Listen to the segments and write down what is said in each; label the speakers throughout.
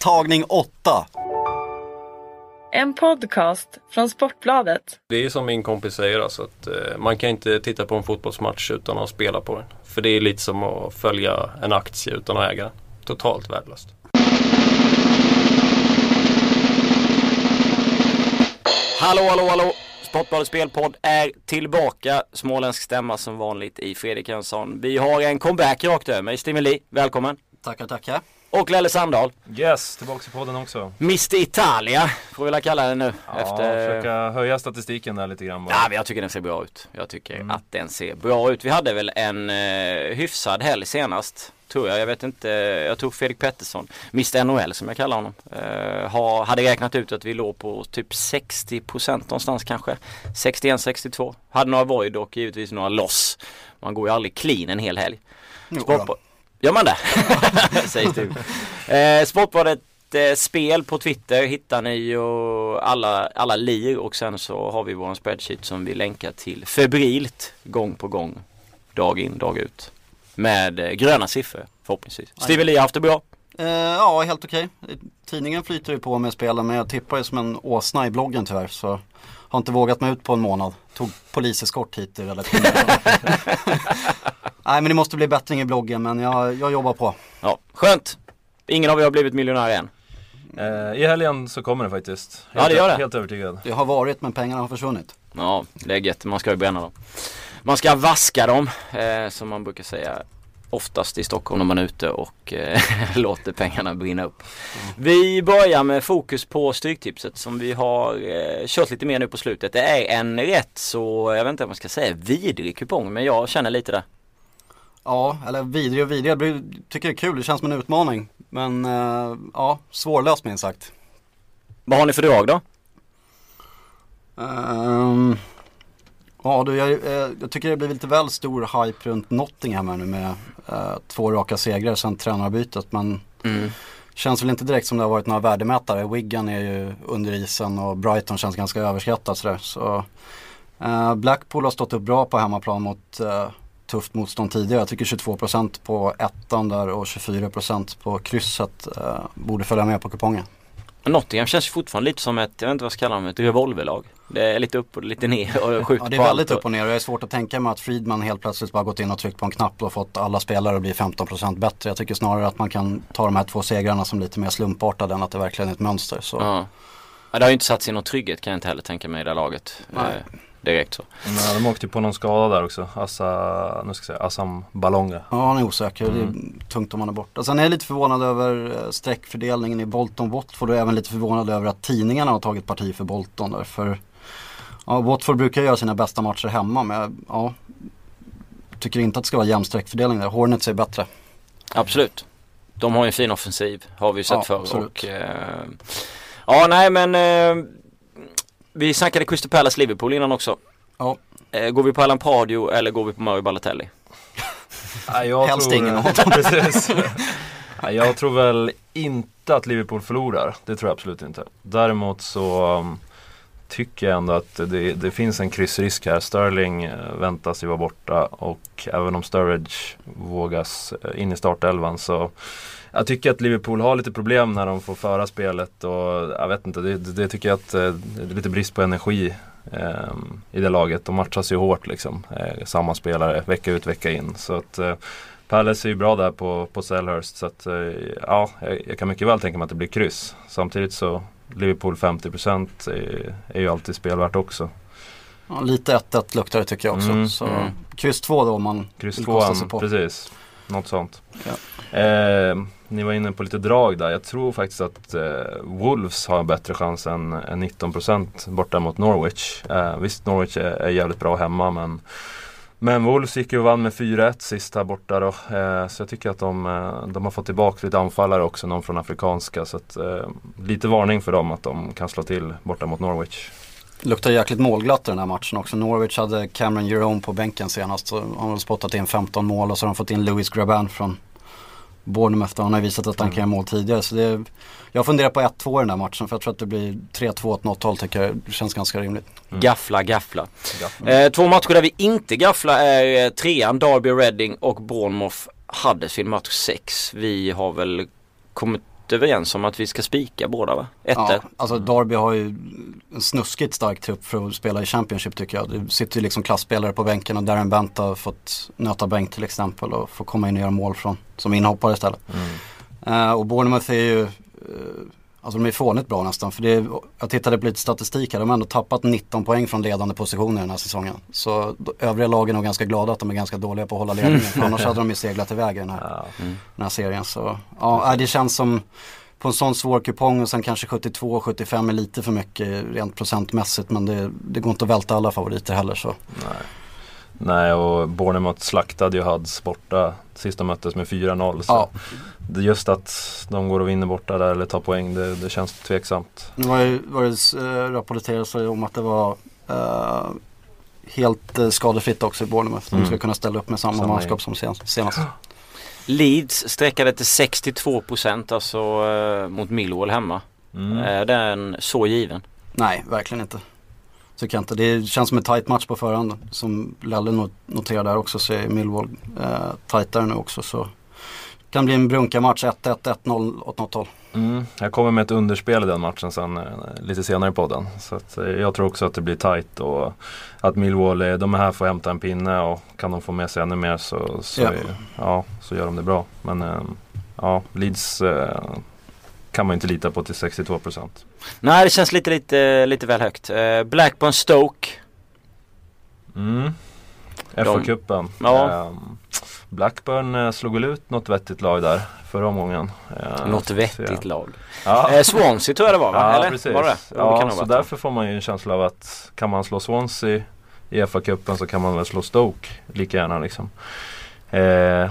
Speaker 1: Tagning 8.
Speaker 2: En podcast från Sportbladet.
Speaker 3: Det är som min kompis säger alltså att eh, man kan inte titta på en fotbollsmatch utan att spela på den. För det är lite som att följa en aktie utan att äga den. Totalt värdelöst.
Speaker 4: Hallå, hallå, hallå! Sportbladets spelpodd är tillbaka. Småländsk stämma som vanligt i Fredrik Jönsson. Vi har en comeback rakt över mig. Stimuli, välkommen!
Speaker 1: Tackar, tackar.
Speaker 4: Och Lelle Sandahl.
Speaker 5: Yes, tillbaks i podden också.
Speaker 4: Mr Italia, får vi väl kalla den nu.
Speaker 5: Ja,
Speaker 4: efter...
Speaker 5: försöka höja statistiken där lite grann bara.
Speaker 4: Ja, men jag tycker den ser bra ut. Jag tycker
Speaker 5: Mm.
Speaker 4: att den ser bra ut. Vi hade väl en eh, hyfsad helg senast. Tror jag. Jag vet inte. Jag tror Fredrik Pettersson, Mr NHL som jag kallar honom, eh, har, hade räknat ut att vi låg på typ 60% någonstans kanske. 61-62. Hade några void och givetvis några loss. Man går ju aldrig clean en hel helg.
Speaker 1: Då.
Speaker 4: Gör man det? Sägs du. Eh, Sportbadet eh, spel på Twitter hittar ni och alla, alla lir och sen så har vi vår spreadsheet som vi länkar till febrilt gång på gång. Dag in, dag ut. Med eh, gröna siffror förhoppningsvis. Steve Lee har haft det bra.
Speaker 1: Eh, ja, helt okej. Tidningen flyter ju på med spelen men jag tippar ju som en åsna i bloggen tyvärr. Så har inte vågat mig ut på en månad. Tog poliseskort hit i redaktionen. Nej men det måste bli bättring i bloggen men jag, jag jobbar på.
Speaker 4: Ja, skönt. Ingen av er har blivit miljonär än.
Speaker 5: Eh, I helgen så kommer det faktiskt.
Speaker 4: Ja,
Speaker 5: Helt,
Speaker 4: det gör det.
Speaker 5: Helt övertygad.
Speaker 1: Det har varit men pengarna har försvunnit.
Speaker 4: Ja, läget. Man ska ju bränna dem. Man ska vaska dem, eh, som man brukar säga oftast i Stockholm när man är ute och eh, låter pengarna brinna upp. Vi börjar med fokus på Stryktipset som vi har eh, kört lite mer nu på slutet. Det är en rätt så, jag vet inte vad man ska säga, vidrig kupong men jag känner lite det.
Speaker 1: Ja, eller vidrig och vidrig. Jag tycker det är kul, det känns som en utmaning. Men eh, ja, svårlöst minst sagt.
Speaker 4: Vad har ni för drag då?
Speaker 1: Ehm, ja, du, jag, eh, jag tycker det blir lite väl stor hype runt Nottingham här nu med eh, två raka segrar sedan tränarbytet. Men
Speaker 4: Mm.
Speaker 1: känns väl inte direkt som det har varit några värdemätare. Wigan är ju under isen och Brighton känns ganska överskattat sådär. Så, eh, Blackpool har stått upp bra på hemmaplan mot eh, tufft motstånd tidigare. Jag tycker 22% på ettan där och 24% på krysset eh, borde följa med på kupongen.
Speaker 4: Nottingham känns fortfarande lite som ett, jag vet inte vad jag ska kalla dem, ett revolverlag. Det är lite upp och lite ner och skjuter
Speaker 1: Ja, det är väldigt upp och ner och det är svårt att tänka mig att Friedman helt plötsligt bara gått in och tryckt på en knapp och fått alla spelare att bli 15% bättre. Jag tycker snarare att man kan ta de här två segrarna som lite mer slumpartade än att det verkligen är ett mönster. Så.
Speaker 4: Ja. ja. Det har ju inte satt sig någon trygghet kan jag inte heller tänka mig i det här laget.
Speaker 1: Nej.
Speaker 4: Eh, direkt så.
Speaker 5: Men de åkte ju på någon skada där också. Assa, nu ska jag säga, Assam Balonga.
Speaker 1: Ja, han är osäker. Det är tungt om han är borta. Sen är jag lite förvånad över eh, streckfördelningen i Bolton-Watford och även lite förvånad över att tidningarna har tagit parti för Bolton där. För ja, Watford brukar göra sina bästa matcher hemma men jag, ja, tycker inte att det ska vara jämn streckfördelning där. Hornets är bättre.
Speaker 4: Absolut. De har ju en fin offensiv, har vi ju sett
Speaker 1: Ja,
Speaker 4: förr. Och, eh, ja, nej men eh, vi snackade Crystal Palace Liverpool innan också.
Speaker 1: Ja.
Speaker 4: Eh, går vi på Alan Pardew eller går vi på Murray Balotelli?
Speaker 5: Jag
Speaker 1: Helst
Speaker 5: tror,
Speaker 1: ingen av
Speaker 5: Precis. Nej, jag tror väl inte att Liverpool förlorar. Det tror jag absolut inte. Däremot så um, tycker jag ändå att det, det finns en kryssrisk här. Sterling eh, väntas ju vara borta och även om Sturridge vågas eh, in i startelvan så jag tycker att Liverpool har lite problem när de får föra spelet och jag vet inte, det, det, tycker jag att eh, det är lite brist på energi eh, i det laget. De matchas ju hårt liksom. Eh, samma spelare vecka ut vecka in. Så att eh, Palace är ju bra där på, på Selhurst så att eh, ja, jag, jag kan mycket väl tänka mig att det blir kryss. Samtidigt så Liverpool 50% är, är ju alltid spelvärt också.
Speaker 1: Ja, lite 1-1 luktar det tycker jag också.
Speaker 5: Mm,
Speaker 1: så
Speaker 4: mm.
Speaker 1: kryss 2 då om man
Speaker 5: Kryss
Speaker 1: vill kosta sig
Speaker 5: 2
Speaker 1: på.
Speaker 5: precis. Något sånt.
Speaker 1: Ja.
Speaker 5: Eh, ni var inne på lite drag där. Jag tror faktiskt att eh, Wolves har en bättre chans än, än 19% borta mot Norwich. Eh, visst, Norwich är, är jävligt bra hemma men men Wolves gick ju och vann med 4-1 sist här borta då. Eh, så jag tycker att de, eh, de har fått tillbaka lite anfallare också, någon från Afrikanska. Så att, eh, lite varning för dem att de kan slå till borta mot Norwich.
Speaker 1: Luktar jäkligt målglatt i den här matchen också. Norwich hade Cameron Jerome på bänken senast. Så har spottat in 15 mål och så har de fått in Louis Graban från Bournemouth. Han har visat att han kan göra mål tidigare. Så det, jag funderar på 1-2 i den här matchen för jag tror att det blir 3-2 åt något håll tycker jag. Det känns ganska rimligt.
Speaker 4: Gaffla, gaffla. Eh, två matcher där vi inte gafflar är eh, trean Derby Reading och Bournemouth Huddersfield match 6. Vi har väl kommit överens om att vi ska spika båda va? Ettor.
Speaker 1: Ja, alltså Derby har ju en snuskigt stark trupp för att spela i Championship tycker jag. Det sitter ju liksom klassspelare på bänken och Darren Bent har fått nöta bänk till exempel och få komma in och göra mål från, som inhoppare istället.
Speaker 5: Mm.
Speaker 1: Uh, och Bournemouth är ju, uh, alltså de är fånigt bra nästan. För det är, jag tittade på lite statistik här, de har ändå tappat 19 poäng från ledande positioner den här säsongen. Så övriga lagen är nog ganska glada att de är ganska dåliga på att hålla ledningen. För annars hade de ju seglat iväg i den här,
Speaker 5: Ja.
Speaker 1: den här serien. Så ja, äh, det känns som på en sån svår kupong och sen kanske 72-75 är lite för mycket rent procentmässigt. Men det, det går inte att välta alla favoriter heller så.
Speaker 5: Nej. Nej och Bournemouth slaktade ju Huds borta sist de möttes med 4-0. Så
Speaker 1: Ja,
Speaker 5: just att de går och vinner borta där eller tar poäng det, det känns tveksamt.
Speaker 1: det, var det äh, rapporterats om att det var äh, helt äh, skadefritt också i Bournemouth. De ska
Speaker 5: Mm.
Speaker 1: kunna ställa upp med samma,
Speaker 5: Samma
Speaker 1: manskap som sen, senast.
Speaker 4: Leeds sträckade till 62% alltså eh, mot Millwall hemma.
Speaker 5: Mm.
Speaker 4: Är den så given?
Speaker 1: Nej, verkligen inte. Tycker jag inte. Det känns som en tight match på förhand. Som Lelle not- noterar där också så är Millwall eh, tightare nu också. Så kan bli en brunka-match 1-1, 1-0 åt något håll.
Speaker 5: Mm. Jag kommer med ett underspel i den matchen sen eh, lite senare i podden. Så att, eh, jag tror också att det blir tight och att Millwall, de är här för att hämta en pinne och kan de få med sig ännu mer så, så, är- ja, så gör de det bra. Men eh, ja, Leeds eh, kan man inte lita på till 62%.
Speaker 4: Nej det känns lite, lite, lite väl högt. Eh, Blackburn Stoke.
Speaker 5: Mm. FA-cupen.
Speaker 4: Ja.
Speaker 5: Ehm, Blackburn eh, slog väl ut något vettigt lag där förra omgången. Eh,
Speaker 4: Något vettigt lag.
Speaker 5: Ja.
Speaker 4: Eh, Swansea tror jag det var va?
Speaker 5: Ja,
Speaker 4: Eller?
Speaker 5: precis.
Speaker 4: Var det? Det
Speaker 5: Ja,
Speaker 4: nog
Speaker 5: så därför får man ju en känsla av att kan man slå Swansea i FA-cupen så kan man väl slå Stoke lika gärna liksom. Eh,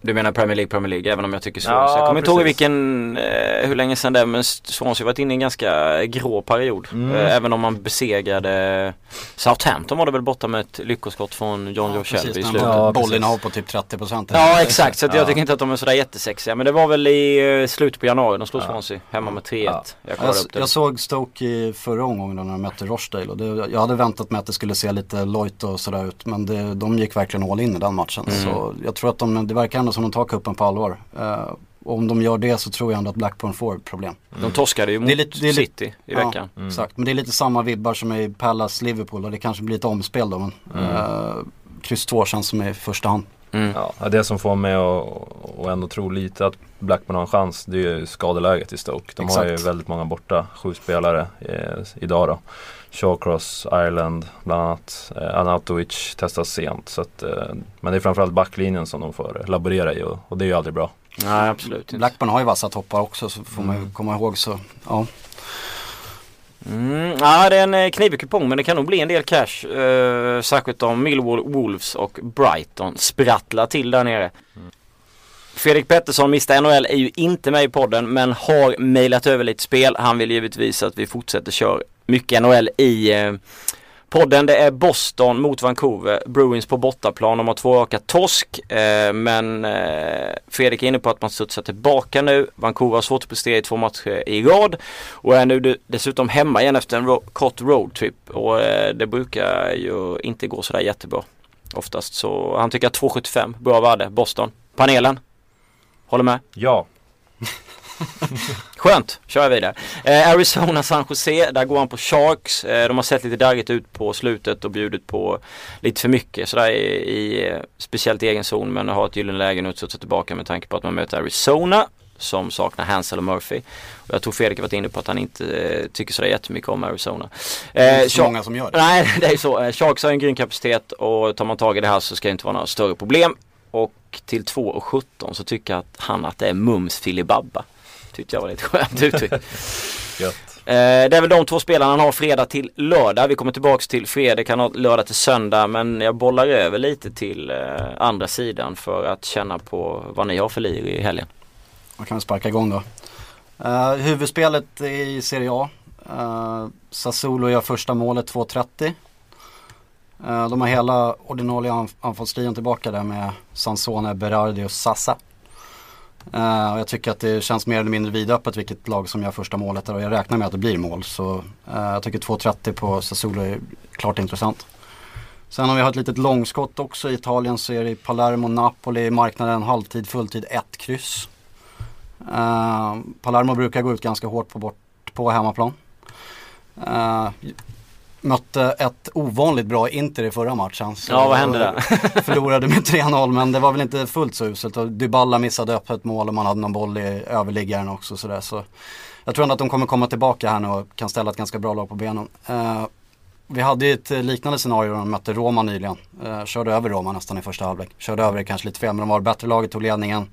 Speaker 4: Du menar Premier League, Premier League, även om jag tycker
Speaker 5: Ja,
Speaker 4: Swansea. jag kommer inte ihåg vilken, eh, hur länge sedan det är men Swansea har varit inne i en ganska grå period.
Speaker 5: Mm.
Speaker 4: Eh, även om man besegrade Southampton var det väl borta med ett lyckoskott från John Joe Shelby i slutet.
Speaker 5: Ja,
Speaker 1: bollinnehav på typ 30%.
Speaker 4: Ja exakt, så att jag
Speaker 5: Ja.
Speaker 4: tycker inte att de är sådär jättesexiga. Men det var väl i eh, slutet på januari de slog
Speaker 5: Ja.
Speaker 4: Swansea hemma med 3-1.
Speaker 5: Ja.
Speaker 4: Jag
Speaker 1: Jag,
Speaker 4: kollade upp det.
Speaker 1: jag såg Stoke i förra omgången när de mötte Rochdale och det, jag hade väntat mig att det skulle se lite lojt och sådär ut men det, de gick verkligen all in i den matchen.
Speaker 4: Mm.
Speaker 1: Så jag tror att de, det verkar ändå som de tar kuppen på allvar. Eh, och om de gör det så tror jag ändå att Blackburn får problem.
Speaker 4: De torskade ju mot
Speaker 1: Det är lite- det är lite-
Speaker 4: City i veckan.
Speaker 5: Mm.
Speaker 1: Exakt, men det är lite samma vibbar som i Palace Liverpool och det kanske blir ett omspel då men
Speaker 5: Mm.
Speaker 1: eh, kryss 2 känns som i första hand.
Speaker 4: Mm.
Speaker 5: ja, det som får mig att och ändå tro lite att Blackburn har en chans det är ju skadeläget i Stoke. De har ju
Speaker 1: Exakt.
Speaker 5: väldigt många borta, sju spelare eh, idag då. Shawcross, Ireland bland annat. Eh, Anatovic testas sent. Så att, eh, men det är framförallt backlinjen som de får laborera i och, och det är ju aldrig bra.
Speaker 4: Nej absolut inte.
Speaker 1: Blackburn har ju vassa toppar också så får man ju
Speaker 5: Mm.
Speaker 1: komma ihåg så ja.
Speaker 4: Mm, ja det är en eh, knivig kupong men det kan nog bli en del cash. Eh, särskilt om Millwall, Wolves och Brighton sprattlar till där nere. Fredrik Pettersson, Mr NHL, är ju inte med i podden men har mejlat över lite spel. Han vill givetvis att vi fortsätter köra mycket NHL i eh, podden. Det är Boston mot Vancouver. Bruins på bortaplan. De har två raka torsk. Eh, men eh, Fredrik är inne på att man studsar tillbaka nu. Vancouver har svårt att prestera i två matcher i rad. Och är nu de- dessutom hemma igen efter en kort roadtrip. Och det brukar ju inte gå sådär jättebra. Oftast. Så han tycker att 2,75 bra värde. Boston. Panelen. Håller med?
Speaker 5: Ja,
Speaker 4: Skönt, kör jag vidare. Eh, Arizona San Jose, där går han på Sharks. Eh, de har sett lite darrigt ut på slutet och bjudit på lite för mycket sådär i, i eh, speciellt i egen zon men har ett gyllene läge nu att studsa tillbaka med tanke på att man möter Arizona som saknar Hansel och Murphy. Och jag tror Fredrik har varit inne på att han inte eh, tycker sådär jättemycket om Arizona.
Speaker 1: Det är
Speaker 4: Eh,
Speaker 1: inte så
Speaker 4: Shark-
Speaker 1: många som gör det.
Speaker 4: Nej, det är så. Eh, Sharks har en grym kapacitet och tar man tag i det här så ska det inte vara några större problem. Och till 2,17 så tycker jag att han att det är mums filibabba. Tyckte jag var lite skönt uttryckt. Eh, det är väl de två spelarna han har fredag till lördag. Vi kommer tillbaks till fredag, kan ha lördag till söndag. Men jag bollar över lite till eh, andra sidan för att känna på vad ni har för lir i helgen.
Speaker 1: Man kan sparka igång då. Uh, huvudspelet i Serie A. Uh, Sassuolo gör första målet 2.30. Uh, de har hela ordinarie anf- anfallstrion tillbaka där med Sansone, Berardi och Sassa. Uh, och jag tycker att det känns mer eller mindre vidöppet vilket lag som gör första målet där och jag räknar med att det blir mål. Så uh, jag tycker 2.30 på Sassuolo är klart intressant. Sen har vi har ett litet långskott också i Italien så är det i Palermo, Napoli, marknaden halvtid, fulltid, ett kryss. Uh, Palermo brukar gå ut ganska hårt på, bort, på hemmaplan. Uh, mötte ett ovanligt bra Inter i förra matchen.
Speaker 4: ja, vad hände där?
Speaker 1: förlorade med 3-0 men det var väl inte fullt så uselt. Dybala missade öppet mål och man hade någon boll i överliggaren också. Sådär. Så jag tror ändå att de kommer komma tillbaka här nu och kan ställa ett ganska bra lag på benen. Uh, vi hade ett liknande scenario när de mötte Roma nyligen. Uh, körde över Roma nästan i första halvlek. Körde över det kanske lite fel men de var bättre laget, tog ledningen.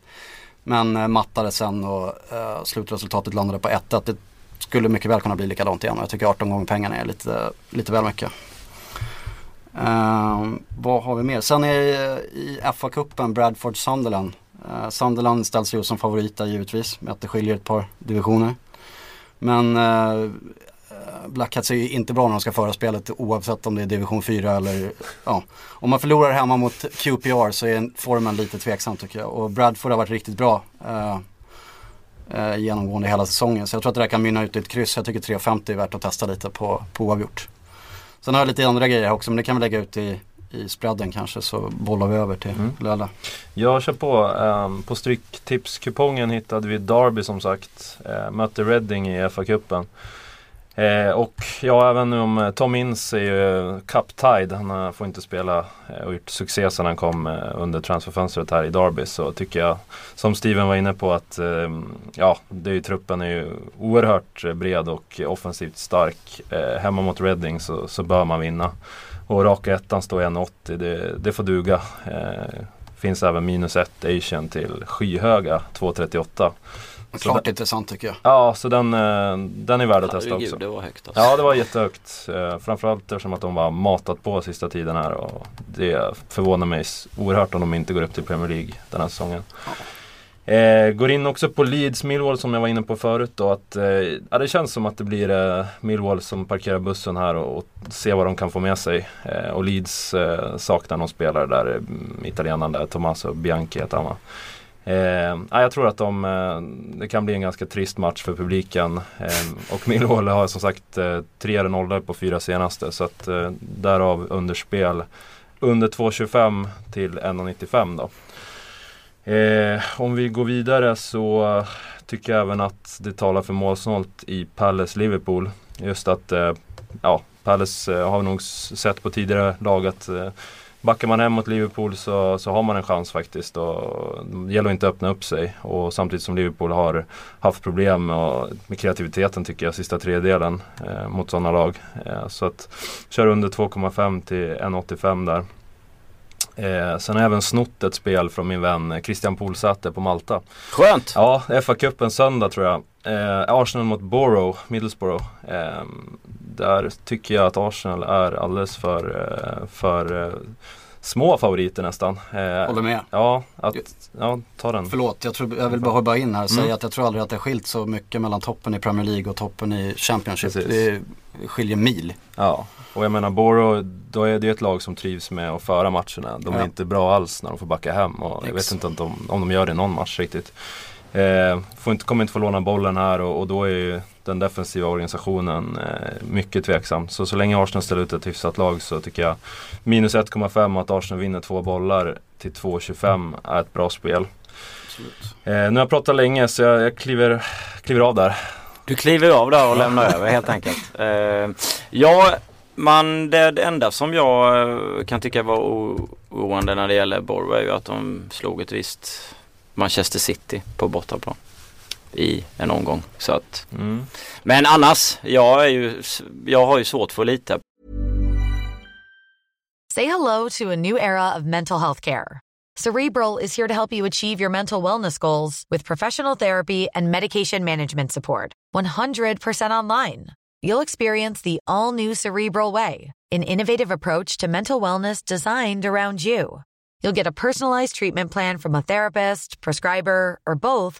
Speaker 1: Men uh, mattade sen och uh, slutresultatet landade på 1-1. Skulle mycket väl kunna bli likadant igen och jag tycker 18 gånger pengarna är lite, lite väl mycket. Uh, vad har vi mer? Sen är eh, i FA-cupen Bradford Sunderland. Uh, Sunderland ställs ju som favorita givetvis med att det skiljer ett par divisioner. Men eh, uh, Blackhats är ju inte bra när de ska föra spelet oavsett om det är division 4 eller ja. Om man förlorar hemma mot QPR så är formen lite tveksam tycker jag. Och Bradford har varit riktigt bra. Uh, eh, genomgående hela säsongen. Så jag tror att det där kan mynna ut i ett kryss. Jag tycker 3,50 är värt att testa lite på, på oavgjort. Sen har jag lite andra grejer också men det kan vi lägga ut i, i spreaden kanske så bollar vi över till mm. Lella.
Speaker 5: Jag kör på. Um, på Stryktipskupongen hittade vi Derby som sagt. Uh, mötte Reading i FA-cupen. Eh, och ja, även om eh, Tom Ince är ju cup-tied, han eh, får inte spela eh, och gjort succé sedan han kom under transferfönstret här i Derby så tycker jag, som Steven var inne på, att eh, ja, det är ju, truppen är ju oerhört bred och offensivt stark. Eh, hemma mot Reading så, så bör man vinna. Och raka ettan står 1,80, det, det får duga. finns även minus 1 Asian till skyhöga 2,38.
Speaker 1: Klart den, intressant tycker jag.
Speaker 5: Ja, så den, eh, den är värd att testa också.
Speaker 4: det var högt alltså.
Speaker 5: Ja, det var jättehögt. Eh, framförallt eftersom att de var matat på sista tiden här och det förvånar mig oerhört om de inte går upp till Premier League den här säsongen. Ja. Eh, går in också på Leeds Millwall som jag var inne på förut då. Att, eh, ja, det känns som att det blir eh, Millwall som parkerar bussen här och, och ser vad de kan få med sig. Eh, och Leeds eh, saknar någon spelare där, italienaren där, Tommaso Bianchi heter han va? Eh, jag tror att de, eh, det kan bli en ganska trist match för publiken. Eh, och Millwall har som sagt eh, tre eller nollor på fyra senaste. Så att eh, därav underspel under 2,25 till 1,95 då. Eh, om vi går vidare så tycker jag även att det talar för målsnålt i Palace Liverpool. Just att eh, ja, Palace eh, har nog sett på tidigare lag att eh, Backar man hem mot Liverpool så, så har man en chans faktiskt. Och det gäller att inte öppna upp sig. Och samtidigt som Liverpool har haft problem med, med kreativiteten tycker jag, sista tredjedelen eh, mot sådana lag. Eh, så att kör under 2,5 till 1,85 där. Eh, sen har jag även snott ett spel från min vän Christian Poolsäter på Malta.
Speaker 4: Skönt!
Speaker 5: Ja, FA-cupen söndag tror jag. Eh, Arsenal mot Borough, Middlesbrough. Eh, där tycker jag att Arsenal är alldeles för, eh, för eh, små favoriter nästan.
Speaker 1: Eh, Håller med.
Speaker 5: Ja, att, ja, ta den.
Speaker 1: Förlåt, jag, tror, jag vill bara hoppa in här och säga mm. att jag tror aldrig att det har skilt så mycket mellan toppen i Premier League och toppen i Championship. Precis. Det skiljer mil.
Speaker 5: Ja, och jag menar Borough, då är det ett lag som trivs med att föra matcherna. De är ja. inte bra alls när de får backa hem och jag vet inte om de, om de gör det någon match riktigt. Eh, får inte, kommer inte få låna bollen här och, och då är ju den defensiva organisationen eh, mycket tveksam. Så så länge Arsenal ställer ut ett hyfsat lag så tycker jag minus 1,5 och att Arsenal vinner två bollar till 2,25 är ett bra spel. Eh, nu har jag pratat länge så jag, jag kliver, kliver av där.
Speaker 4: Du kliver av där och lämnar över helt enkelt. Eh, ja, man, det, det enda som jag eh, kan tycka var oroande när det gäller Borg är ju att de slog ett visst Manchester City på bortaplan i en omgång. Så att, mm. Men annars, jag, är ju, jag har ju svårt för lite.
Speaker 6: Say hello to a new era of mental health care. Cerebral is here to help you achieve your mental wellness goals with professional therapy and medication management support. 100% online. You'll experience the all new Cerebral Way, an innovative approach to mental wellness designed around you. You'll get a personalized treatment plan from a therapist, prescriber, or both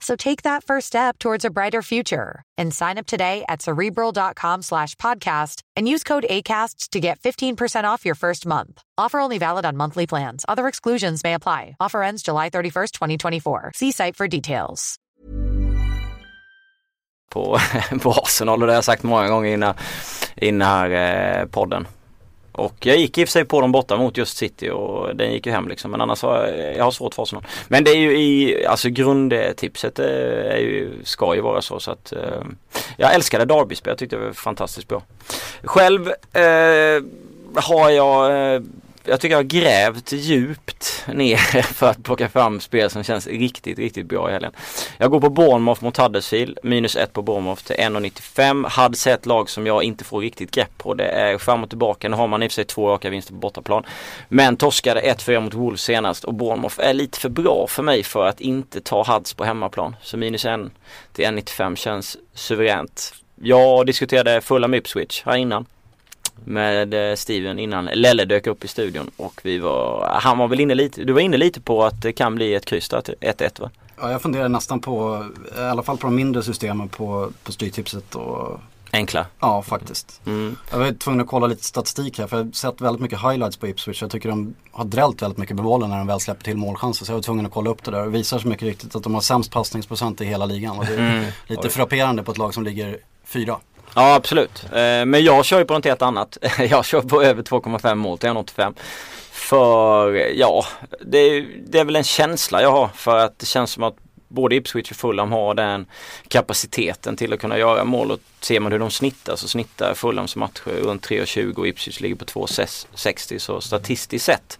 Speaker 6: So take that first step towards a brighter future and sign up today at cerebral.com slash podcast and use code ACAST to get 15% off your first month. Offer only valid on monthly plans. Other exclusions may apply. Offer ends July 31st, 2024. See site for details.
Speaker 4: På, på Arsenal det har jag sagt många gånger innan, innan eh, podden. Och jag gick i och för sig på dem borta mot just City och den gick ju hem liksom. Men annars har jag, jag har svårt för Arsenal. Men det är ju i, alltså grundtipset eh, är ju, ska ju vara så så att eh, Jag älskade Derbyspel, jag tyckte det var fantastiskt bra. Själv eh, har jag eh, jag tycker jag har grävt djupt ner för att plocka fram spel som känns riktigt, riktigt bra i helgen. Jag går på Bournemouth mot Huddersfield, minus 1 på Bournemouth till 1,95. Hade ett lag som jag inte får riktigt grepp på. Det är fram och tillbaka. Nu har man i och för sig två raka vinster på bortaplan. Men torskade 1-4 mot Wolves senast och Bournemouth är lite för bra för mig för att inte ta Huds på hemmaplan. Så minus 1 till 1,95 känns suveränt. Jag diskuterade fulla med Ipswich här innan med eh, Steven innan Lelle dök upp i studion och vi var, han var väl inne lite, du var inne lite på att det kan bli ett kryss där, 1-1 va?
Speaker 1: Ja, jag funderar nästan på, i alla fall på de mindre systemen på, på styrtipset och
Speaker 4: Enkla?
Speaker 1: Ja, faktiskt.
Speaker 4: Mm.
Speaker 1: Jag var tvungen att kolla lite statistik här för jag har sett väldigt mycket highlights på Ipswich. Jag tycker de har drällt väldigt mycket med bollen när de väl släpper till målchanser. Så jag var tvungen att kolla upp det där och det visar sig mycket riktigt att de har sämst passningsprocent i hela ligan. Och det är
Speaker 4: Mm.
Speaker 1: lite frapperande på ett lag som ligger fyra.
Speaker 4: Ja absolut. Eh, men jag kör ju på något helt annat. jag kör på över 2,5 mål till 1,85. För ja, det är, det är väl en känsla jag har för att det känns som att både Ipswich och Fulham har den kapaciteten till att kunna göra mål och ser man hur de snittar så snittar Fulhams matcher runt 3,20 och Ipswich ligger på 2,60 så statistiskt sett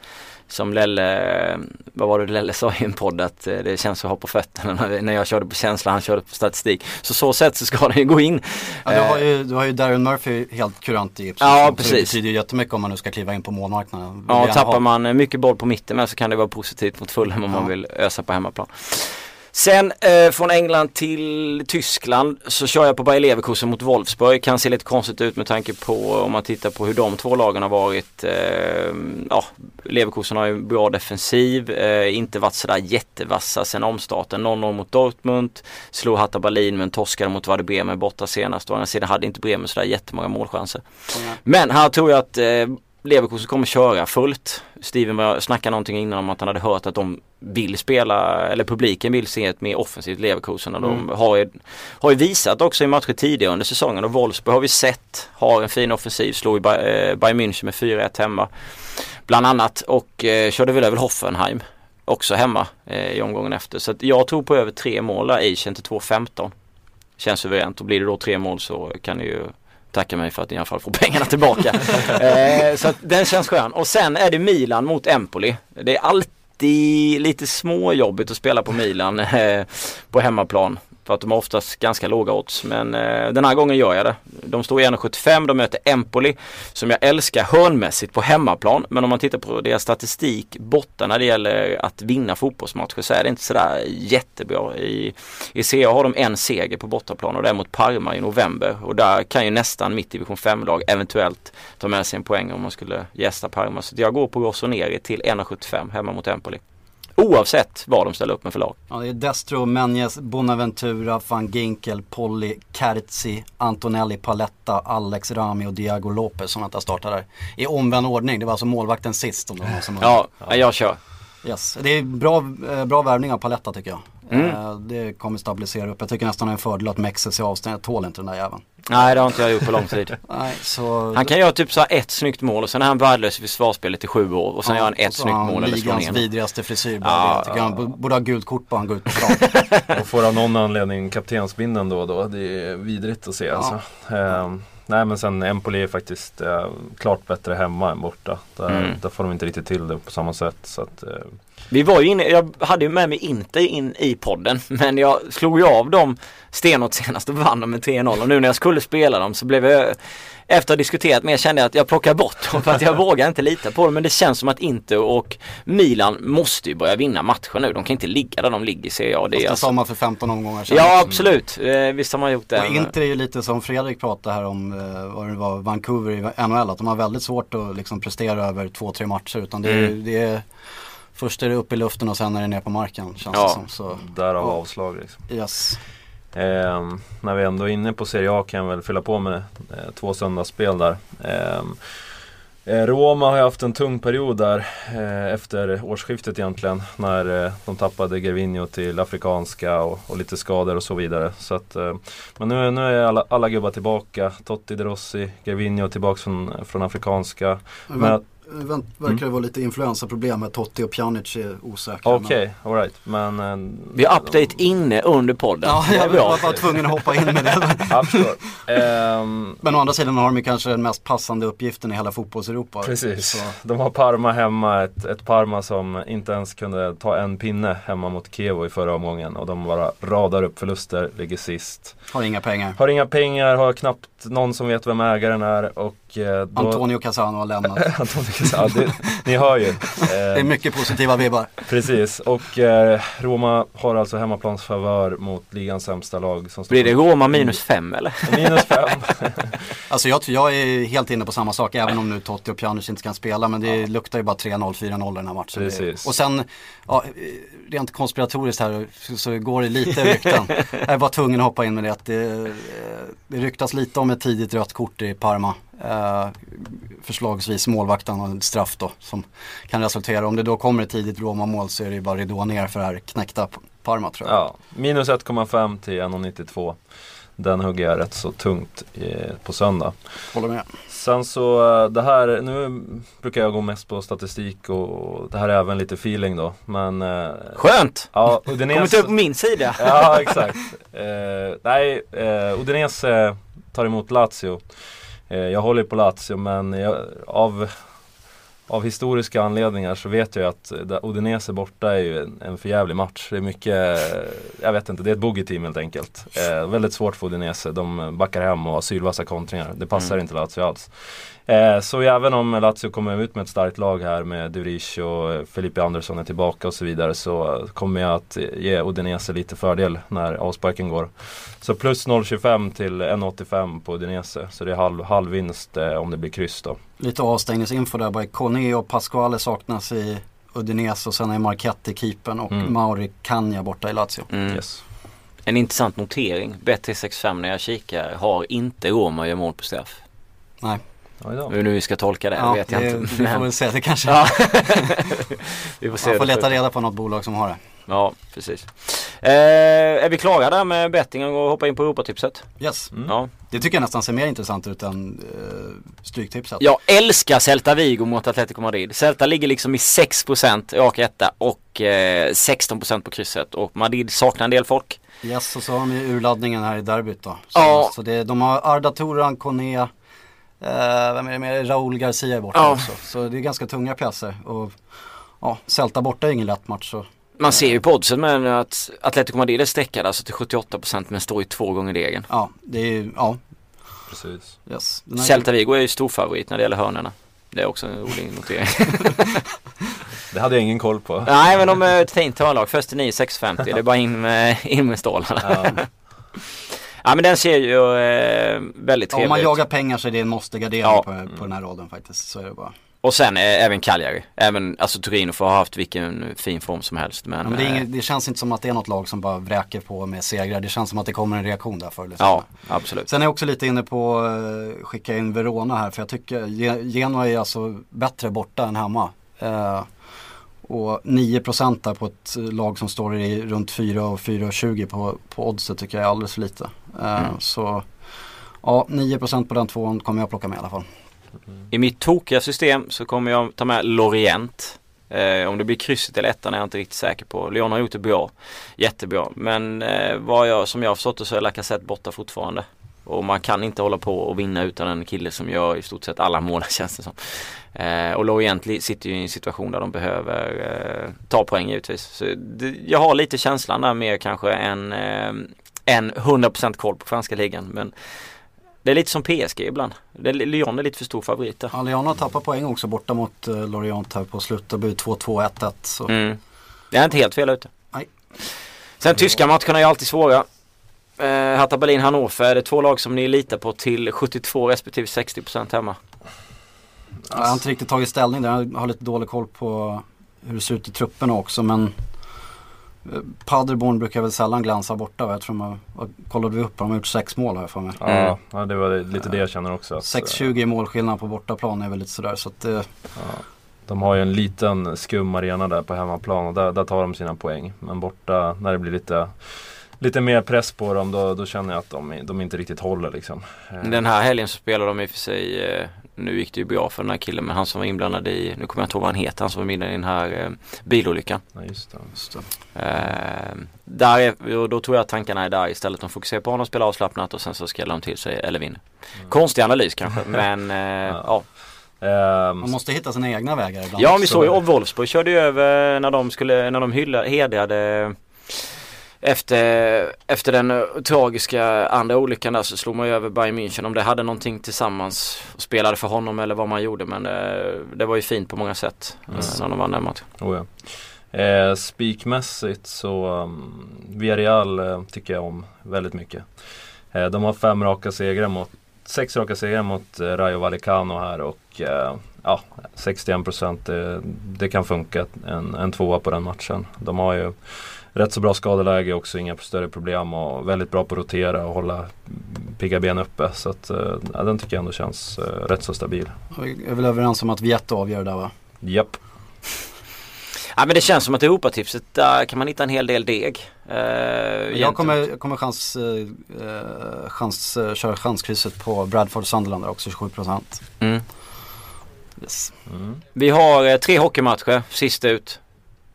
Speaker 4: som Lelle, vad var det Lelle sa i en podd att eh, det känns att ha på fötterna när, jag körde på känsla, han körde på statistik. Så så sätt så ska den ju gå in.
Speaker 1: Ja, du, har ju, du har ju Darren Murphy helt kurant i Ipswich.
Speaker 4: Ja,
Speaker 1: Så Det
Speaker 4: precis.
Speaker 1: betyder ju jättemycket om man nu ska kliva in på målmarknaden.
Speaker 4: Ja, tappar
Speaker 1: ha-
Speaker 4: man eh, mycket boll på mitten med så kan det vara positivt mot Fulham om
Speaker 1: Ja.
Speaker 4: man vill ösa på hemmaplan. Sen eh, från England till Tyskland så kör jag på Bayer Leverkusen mot Wolfsburg. Kan se lite konstigt ut med tanke på om man tittar på hur de två lagen har varit. Eh, ja, Leverkusen har ju bra defensiv, eh, inte varit sådär jättevassa sen omstarten. 0-0 mot Dortmund, slog Hatta Berlin men torskade mot Werder Bremen borta senast. Å andra sidan hade inte Bremen sådär jättemånga målchanser. Men här tror jag att eh, Leverkusen kommer köra fullt. Steven snackade någonting innan om att han hade hört att de vill spela, eller publiken vill se ett mer offensivt Leverkusen och de har ju, har ju visat också i matcher tidigare under säsongen och Wolfsburg har vi sett har en fin offensiv, slog Bay- eh, Bayern München med 4-1 hemma. Bland annat och eh, körde väl över Hoffenheim också hemma eh, i omgången efter. Så jag tror på över tre mål där, Asian till 2-15. Känns suveränt och blir det då tre mål så kan ni ju tacka mig för att ni i alla fall får pengarna tillbaka. eh, så att den känns skön. Och sen är det Milan mot Empoli. Det är alltid lite småjobbigt att spela på Milan eh, på hemmaplan. För att de har oftast ganska låga odds. Men eh, den här gången gör jag det. De står i 1,75. De möter Empoli. Som jag älskar hörnmässigt på hemmaplan. Men om man tittar på deras statistik borta när det gäller att vinna fotbollsmatcher så är det inte sådär jättebra. I, i CA har de en seger på bortaplan och det är mot Parma i november. Och där kan ju nästan mitt division 5-lag eventuellt ta med sig en poäng om man skulle gästa Parma. Så jag går på Rossoneri till 1,75 hemma mot Empoli. Oavsett vad de ställer upp med för lag.
Speaker 1: Ja, det är Destro, Menjes, Bonaventura, van Ginkel, Polly, Kerzi, Antonelli, Paletta, Alex Rami och Diago Lopez som väntar starta där. I omvänd ordning, det var alltså målvakten sist om det var någon som
Speaker 4: Ja, jag kör.
Speaker 1: Yes. Det är bra, eh, bra värvning av Paletta tycker jag.
Speaker 4: Mm.
Speaker 1: Eh, Det kommer stabilisera upp. Jag tycker nästan det är en fördel att Mexes är avstängd. Jag tål inte den där jäveln.
Speaker 4: Nej, det har inte jag gjort på lång tid.
Speaker 1: Nej, så...
Speaker 4: Han kan göra typ så ett snyggt mål och sen är han värdelös i försvarsspelet i sju år och sen gör han ett
Speaker 1: så
Speaker 4: snyggt
Speaker 1: han
Speaker 4: mål eller slår
Speaker 1: ligans
Speaker 4: ner.
Speaker 1: vidrigaste frisyr. Bara
Speaker 4: Ja.
Speaker 1: Jag tycker han b- borde ha gult kort på han går ut på plan.
Speaker 5: Och får av någon anledning kaptensbindeln då och då. Det är vidrigt att se alltså. Ehm, nej men sen Empoli är faktiskt eh, klart bättre hemma än borta. Där,
Speaker 4: Mm.
Speaker 5: där får de inte riktigt till det på samma sätt. Så att, eh,
Speaker 4: Vi var ju inne, jag hade ju med mig inte in i podden men jag slog ju av dem stenhårt senast och vann dem med 3-0 och nu när jag skulle spela dem så blev jag efter att ha diskuterat mer kände jag att jag plockar bort dem för att jag vågar inte lita på dem men det känns som att Inter och Milan måste ju börja vinna matcher nu. De kan inte ligga där de ligger ser jag. Det
Speaker 1: Fast det
Speaker 4: alltså...
Speaker 1: sa man för 15 omgångar sedan.
Speaker 4: Ja absolut, eh, visst har man gjort det.
Speaker 1: Och Inter är ju lite som Fredrik pratade här om, vad det var, Vancouver i NHL, att de har väldigt svårt att liksom prestera över två, tre matcher. Utan det
Speaker 4: Mm.
Speaker 1: det är Först är det upp i luften och sen är det ner på marken känns
Speaker 4: Ja.
Speaker 1: det som. Så,
Speaker 5: Därav
Speaker 1: Ja.
Speaker 5: avslag liksom.
Speaker 1: yes.
Speaker 5: Ehm, när vi ändå är inne på Serie A kan jag väl fylla på med eh, två söndagsspel där. Eh, Roma har ju haft en tung period där eh, efter årsskiftet egentligen. När eh, de tappade Gervinho till Afrikanska och, och lite skador och så vidare. Så att, eh, men nu, nu är alla, alla gubbar tillbaka. Totti, De Rossi, Gervinho tillbaka från, från Afrikanska.
Speaker 1: Men, Vänt, verkar det vara lite influensaproblem med Totti och Pjanic är osäkra.
Speaker 5: Okej, alright. Men... eh,
Speaker 4: Vi har update inne under podden.
Speaker 1: Ja, jag var bara tvungen att hoppa in med det.
Speaker 5: Ehm,
Speaker 1: Men å andra sidan har de kanske den mest passande uppgiften i hela fotbolls-Europa.
Speaker 5: Precis.
Speaker 1: Så,
Speaker 5: De har Parma hemma, ett, ett Parma som inte ens kunde ta en pinne hemma mot Kievo i förra omgången. Och de bara radar upp förluster, ligger sist.
Speaker 1: har inga pengar.
Speaker 5: Har inga pengar, har knappt någon som vet vem ägaren är. Och eh, då...
Speaker 1: Antonio Casano har lämnat.
Speaker 5: Antonio Casano, det, ni hör ju.
Speaker 1: Det är
Speaker 5: Eh,
Speaker 1: mycket positiva vibbar.
Speaker 5: precis, och eh, Roma har alltså hemmaplansfavör mot ligans sämsta lag. Som står
Speaker 4: Blir det Roma minus fem eller?
Speaker 5: Minus fem.
Speaker 1: Alltså jag, jag är helt inne på samma sak även om nu Totti och Pjanic inte kan spela. Men det luktar ju bara 3-0, 4-0 den här matchen.
Speaker 5: Precis.
Speaker 1: Och sen, ja, rent konspiratoriskt här så, går det lite rykten. jag är bara tvungen att hoppa in med det. Att det, eh, det ryktas lite om ett tidigt rött kort i Parma. Eh, förslagsvis målvakten och straff då som kan resultera. Om det då kommer ett tidigt Roma-mål så är det ju bara ridå ner för det här knäckta Parma tror jag.
Speaker 5: Ja, minus 1,5 till 1,92. Den hugger jag rätt så tungt eh, på söndag.
Speaker 1: Håller med.
Speaker 5: Sen så eh, det här, nu brukar jag gå mest på statistik och det här är även lite feeling då. Men eh,
Speaker 4: Skönt!
Speaker 5: ja, Udinese.
Speaker 4: inte upp på min sida.
Speaker 5: Ja exakt. Eh, nej, eh, Udinese tar emot Lazio. Eh, jag håller på Lazio men jag, av, av historiska anledningar så vet jag att eh, Udinese borta är ju en, en förjävlig match. Det är mycket, eh, jag vet inte, det är ett boogie-team helt enkelt. Eh, väldigt svårt för Udinese. De backar hem och har sylvassa kontringar. Det passar
Speaker 4: Mm.
Speaker 5: inte Lazio alls. Eh, så även om Lazio kommer ut med ett starkt lag här med Duric och Felipe Andersson är tillbaka och så vidare så kommer jag att ge Udinese lite fördel när avsparken går. Så plus 0,25 till 1,85 på Udinese. Så det är halv, halv vinst eh, om det blir kryss då.
Speaker 1: Lite avstängningsinfo där bara. Kone och Pasquale saknas i Udinese och sen är Marchetti keepern och
Speaker 5: Mm.
Speaker 1: Mauri Kanja borta i Lazio.
Speaker 4: Mm.
Speaker 5: Yes.
Speaker 4: En intressant notering. Bet365 när jag kikar har inte Roma gör mål på straff.
Speaker 1: Nej.
Speaker 4: Hur nu vi ska tolka det
Speaker 1: ja,
Speaker 4: vet jag
Speaker 1: det,
Speaker 4: inte.
Speaker 1: vi får väl se. Det kanske,
Speaker 4: Ja. vi får se.
Speaker 1: man får leta reda på något bolag som har det.
Speaker 4: Ja, precis. Eh, är vi klara där med bettingen och hoppa in på Europatipset?
Speaker 1: Yes,
Speaker 5: Mm.
Speaker 4: Ja.
Speaker 1: det tycker jag nästan ser mer intressant ut än uh, Stryktipset.
Speaker 4: Jag älskar Celta Vigo mot Atletico Madrid. Celta ligger liksom i 6% rak etta och eh, 16% på krysset och Madrid saknar en del folk.
Speaker 1: Yes, och så har de ju urladdningen här i derbyt då. Så,
Speaker 4: Ja.
Speaker 1: så det, de har Arda Turan, Kone, eh, vem är det mer? Raúl Garcia är borta
Speaker 4: Ja.
Speaker 1: också. Så det är ganska tunga pjäser. Och ja, Celta borta är ingen lätt match. Så.
Speaker 4: Man ser ju på oddsen med att Atletico Madrid är streckade alltså till 78% men står ju två gånger degen.
Speaker 1: Ja, det är ju, ja,
Speaker 5: Precis.
Speaker 1: yes.
Speaker 4: Celta Vigo är ju storfavorit när det gäller hörnorna. Det är också en rolig notering.
Speaker 5: Det hade jag ingen koll på.
Speaker 4: Nej men de är ett fint hörnlag. Först till 9, 6,50. Det är bara in med, in med stålarna.
Speaker 5: Ja,
Speaker 4: Ja men den ser ju eh, väldigt
Speaker 1: Ja, om
Speaker 4: trevlig
Speaker 1: man
Speaker 4: ut.
Speaker 1: jagar pengar så är det en måste-gardering
Speaker 4: Ja.
Speaker 1: på, på den här raden faktiskt. Så är det bara.
Speaker 4: Och sen eh, även Cagliari. Även, alltså Torino får ha haft vilken fin form som helst. Men,
Speaker 1: Ja, men det, är
Speaker 4: eh,
Speaker 1: inget, det känns inte som att det är något lag som bara vräker på med segrar. Det känns som att det kommer en reaktion där förr senare.
Speaker 4: ja absolut.
Speaker 1: Sen är jag också lite inne på att skicka in Verona här för jag tycker Ge- Genoa är alltså bättre borta än hemma. Eh, och 9% där på ett lag som står i runt 4 och 4,20 på, på oddset tycker jag är alldeles för lite. Eh,
Speaker 4: Mm.
Speaker 1: Så ja, 9% på den tvåan kommer jag plocka med i alla fall.
Speaker 4: I mitt tokiga system så kommer jag ta med Lorient. Eh, om det blir krysset eller ettan är jag inte riktigt säker på. Lyon har gjort det bra. Jättebra. Men eh, vad jag, som jag har förstått det så är Lacazette borta fortfarande. Och man kan inte hålla på och vinna utan en kille som gör i stort sett alla mål känns det som. Eh, och Lorient sitter ju i en situation där de behöver eh, ta poäng givetvis. Så det, jag har lite känslan där mer kanske än, eh, än 100% koll på franska ligan. Men det är lite som PSG ibland. Det, Lyon är lite för stor favorit där.
Speaker 1: Ja, Lyon har tappat poäng också borta mot uh, Lorient här på slutet. Det blir 2-2, 1-1. Så.
Speaker 4: Mm. Det är inte helt fel ute.
Speaker 1: Nej.
Speaker 4: Sen tyska matcherna är ju alltid svåra. Eh, Hertha Berlin, Hannover. Är det två lag som ni litar på till 72 respektive 60% hemma?
Speaker 1: Jag har inte riktigt tagit ställning där. Jag har lite dålig koll på hur det ser ut i trupperna också men eh, Paderborn brukar väl sällan glänsa borta? Jag tror man, vad kollade vi upp, de har gjort sex mål här för mig.
Speaker 5: Ja,
Speaker 4: Mm.
Speaker 5: ja, det var lite det jag känner också. att, eh,
Speaker 1: 6-20 i målskillnad på bortaplan är väl lite sådär så att det,
Speaker 5: De har ju en liten skum arena där på hemmaplan och där, där tar de sina poäng. Men borta när det blir lite, lite mer press på dem då, då känner jag att de, de inte riktigt håller liksom. Eh,
Speaker 4: Den här helgen så spelar de i och för sig, eh, nu gick det ju bra för den här killen men han som var inblandad i, nu kommer jag inte ihåg vad han heter, han som var inblandad i den här eh, bilolyckan.
Speaker 5: Ja, just det.
Speaker 1: just det.
Speaker 4: Eh, där är, och då tror jag att tankarna är där istället. De fokuserar på honom, spelar avslappnat och sen så skallar de till sig eller vinner. Konstig analys kanske men eh, ja.
Speaker 5: Ehm,
Speaker 1: Man måste hitta sina egna vägar ibland.
Speaker 4: Ja, vi
Speaker 5: så
Speaker 4: såg ju Wolfsburg körde ju över när de skulle, när de hylla, hedrade efter, efter den eh, tragiska andra olyckan där så slog man ju över Bayern München om det hade någonting tillsammans och spelade för honom eller vad man gjorde men det, det var ju fint på många sätt
Speaker 5: Mm.
Speaker 4: eh, när de vann den matchen.
Speaker 5: Oh ja. eh, Spikmässigt så um, Villarreal eh, tycker jag om väldigt mycket. Eh, de har fem raka segrar mot Sex raka segrar mot eh, Rayo Vallecano här och eh, ja, 61% det, det kan funka en, en tvåa på den matchen. De har ju rätt så bra skadeläge också, inga större problem och väldigt bra på att rotera och hålla pigga ben uppe. Så att, eh, ja, den tycker jag ändå känns eh, rätt så stabil.
Speaker 1: Vi är väl överens om att Vietto avgör där va?
Speaker 5: Japp.
Speaker 4: Ja men det känns som att Europatipset där kan man hitta en hel del deg. Eh,
Speaker 1: Jag kommer, jag kommer chans, eh, eh, chans, eh, köra chanskrysset på Bradford Sunderland där också 27%.
Speaker 4: Mm.
Speaker 1: Yes.
Speaker 5: Mm.
Speaker 4: Vi har eh, tre hockeymatcher sist ut.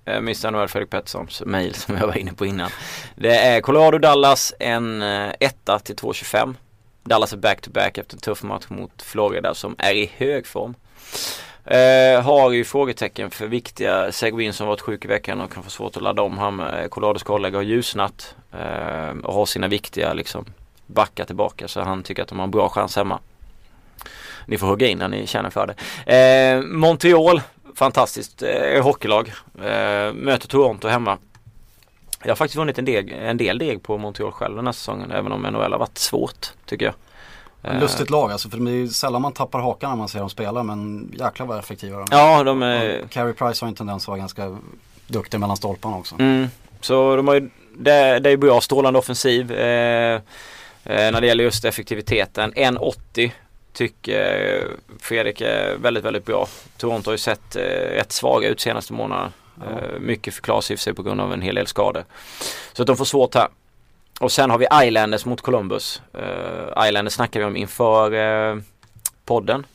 Speaker 4: Eh, nu Fredrik Petterssons mail som jag var inne på innan. Det är Colorado-Dallas en eh, etta till 2.25. Dallas är back-to-back efter en tuff match mot Florida som är i hög form. Eh, har ju frågetecken för viktiga Seguin som varit sjuk i veckan och kan få svårt att ladda om. Han, eh, Colorados kollega har ljusnat eh, och har sina viktiga liksom backar tillbaka så han tycker att de har en bra chans hemma. Ni får hugga in när ni känner för det. Eh, Montreal, fantastiskt eh, hockeylag. Eh, möter Toronto hemma. Jag har faktiskt vunnit en del, en del deg på Montreal själv den här säsongen även om NHL har varit svårt tycker jag. Eh,
Speaker 1: Lustigt lag alltså för det är ju sällan man tappar hakan när man ser dem spela men jäklar vad effektiva de är.
Speaker 4: Ja, de är...
Speaker 1: Och Carey Price har en tendens att vara ganska duktig mellan stolparna också.
Speaker 4: Mm, så de har ju, det, det är bra, strålande offensiv. Eh, eh, när det gäller just effektiviteten. 1,80 tycker eh, Fredrik är väldigt, väldigt bra. Toronto har ju sett eh, rätt svaga ut senaste månaderna. Eh, mycket förklaras i sig på grund av en hel del skador. Så att de får svårt här. Och sen har vi Islanders mot Columbus. Uh, Islanders snackade vi om inför eh, podden.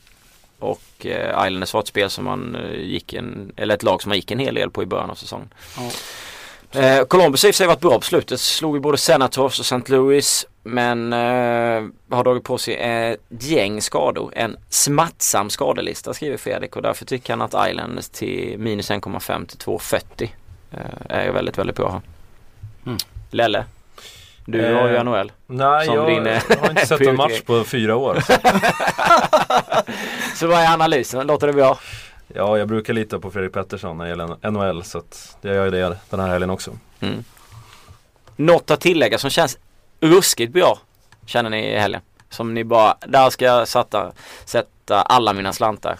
Speaker 4: Och Islanders var ett spel som man eh, gick en, eller ett lag som man gick en hel del på i början av säsongen.
Speaker 1: Ja.
Speaker 4: Eh, Columbus har i och för sig varit bra på slutet. Slog ju både Senators och St. Louis. Men eh, har dragit på sig ett gäng skador. En smattsam skadelista skriver Fredrik och därför tycker han att Islanders till minus 1,5 till 2,40 eh, är väldigt, väldigt bra.
Speaker 1: Mm.
Speaker 4: Lelle? Du
Speaker 5: Eh,
Speaker 4: har ju NHL.
Speaker 5: Nej,
Speaker 4: Som
Speaker 5: jag
Speaker 4: din, eh,
Speaker 5: har inte sett en match på fyra år.
Speaker 4: Så vad är analysen? Låter det bra?
Speaker 5: Ja, jag brukar lita på Fredrik Pettersson när det gäller NHL så att jag gör det den här helgen också.
Speaker 4: Mm. Något att tillägga som känns ruskigt bra känner ni i helgen? Som ni bara, där ska jag sätta, sätta alla mina slantar.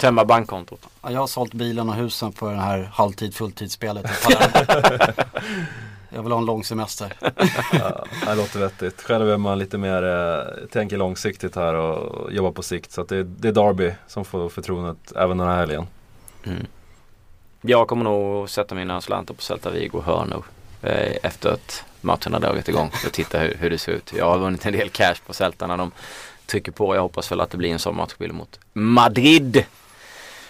Speaker 4: Tömma bankkontot.
Speaker 1: Ja, Jag har sålt bilen och husen på det här halvtid fulltidsspelet. Jag vill ha en lång semester.
Speaker 5: Ja, det låter vettigt. Själv är man lite mer, eh, tänker långsiktigt här och jobbar på sikt. Så att det, det är Darby som får förtroendet även den här helgen.
Speaker 4: Mm. Jag kommer nog sätta mina slantar på Celta Vigo hörnor eh, efter att matchen har dragit igång och titta hur, hur det ser ut. Jag har vunnit en del cash på Celta när de trycker på. Jag hoppas väl att det blir en sån matchbild mot Madrid.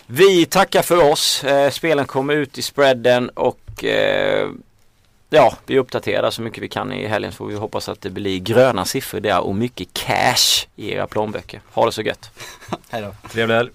Speaker 4: Vi tackar för oss. Eh, spelen kommer ut i spreaden och eh, ja, vi uppdaterar så mycket vi kan i helgen så får vi hoppas att det blir gröna siffror där och mycket cash i era plånböcker. Ha det så gött!
Speaker 1: Hej då.
Speaker 5: Trevlig helg!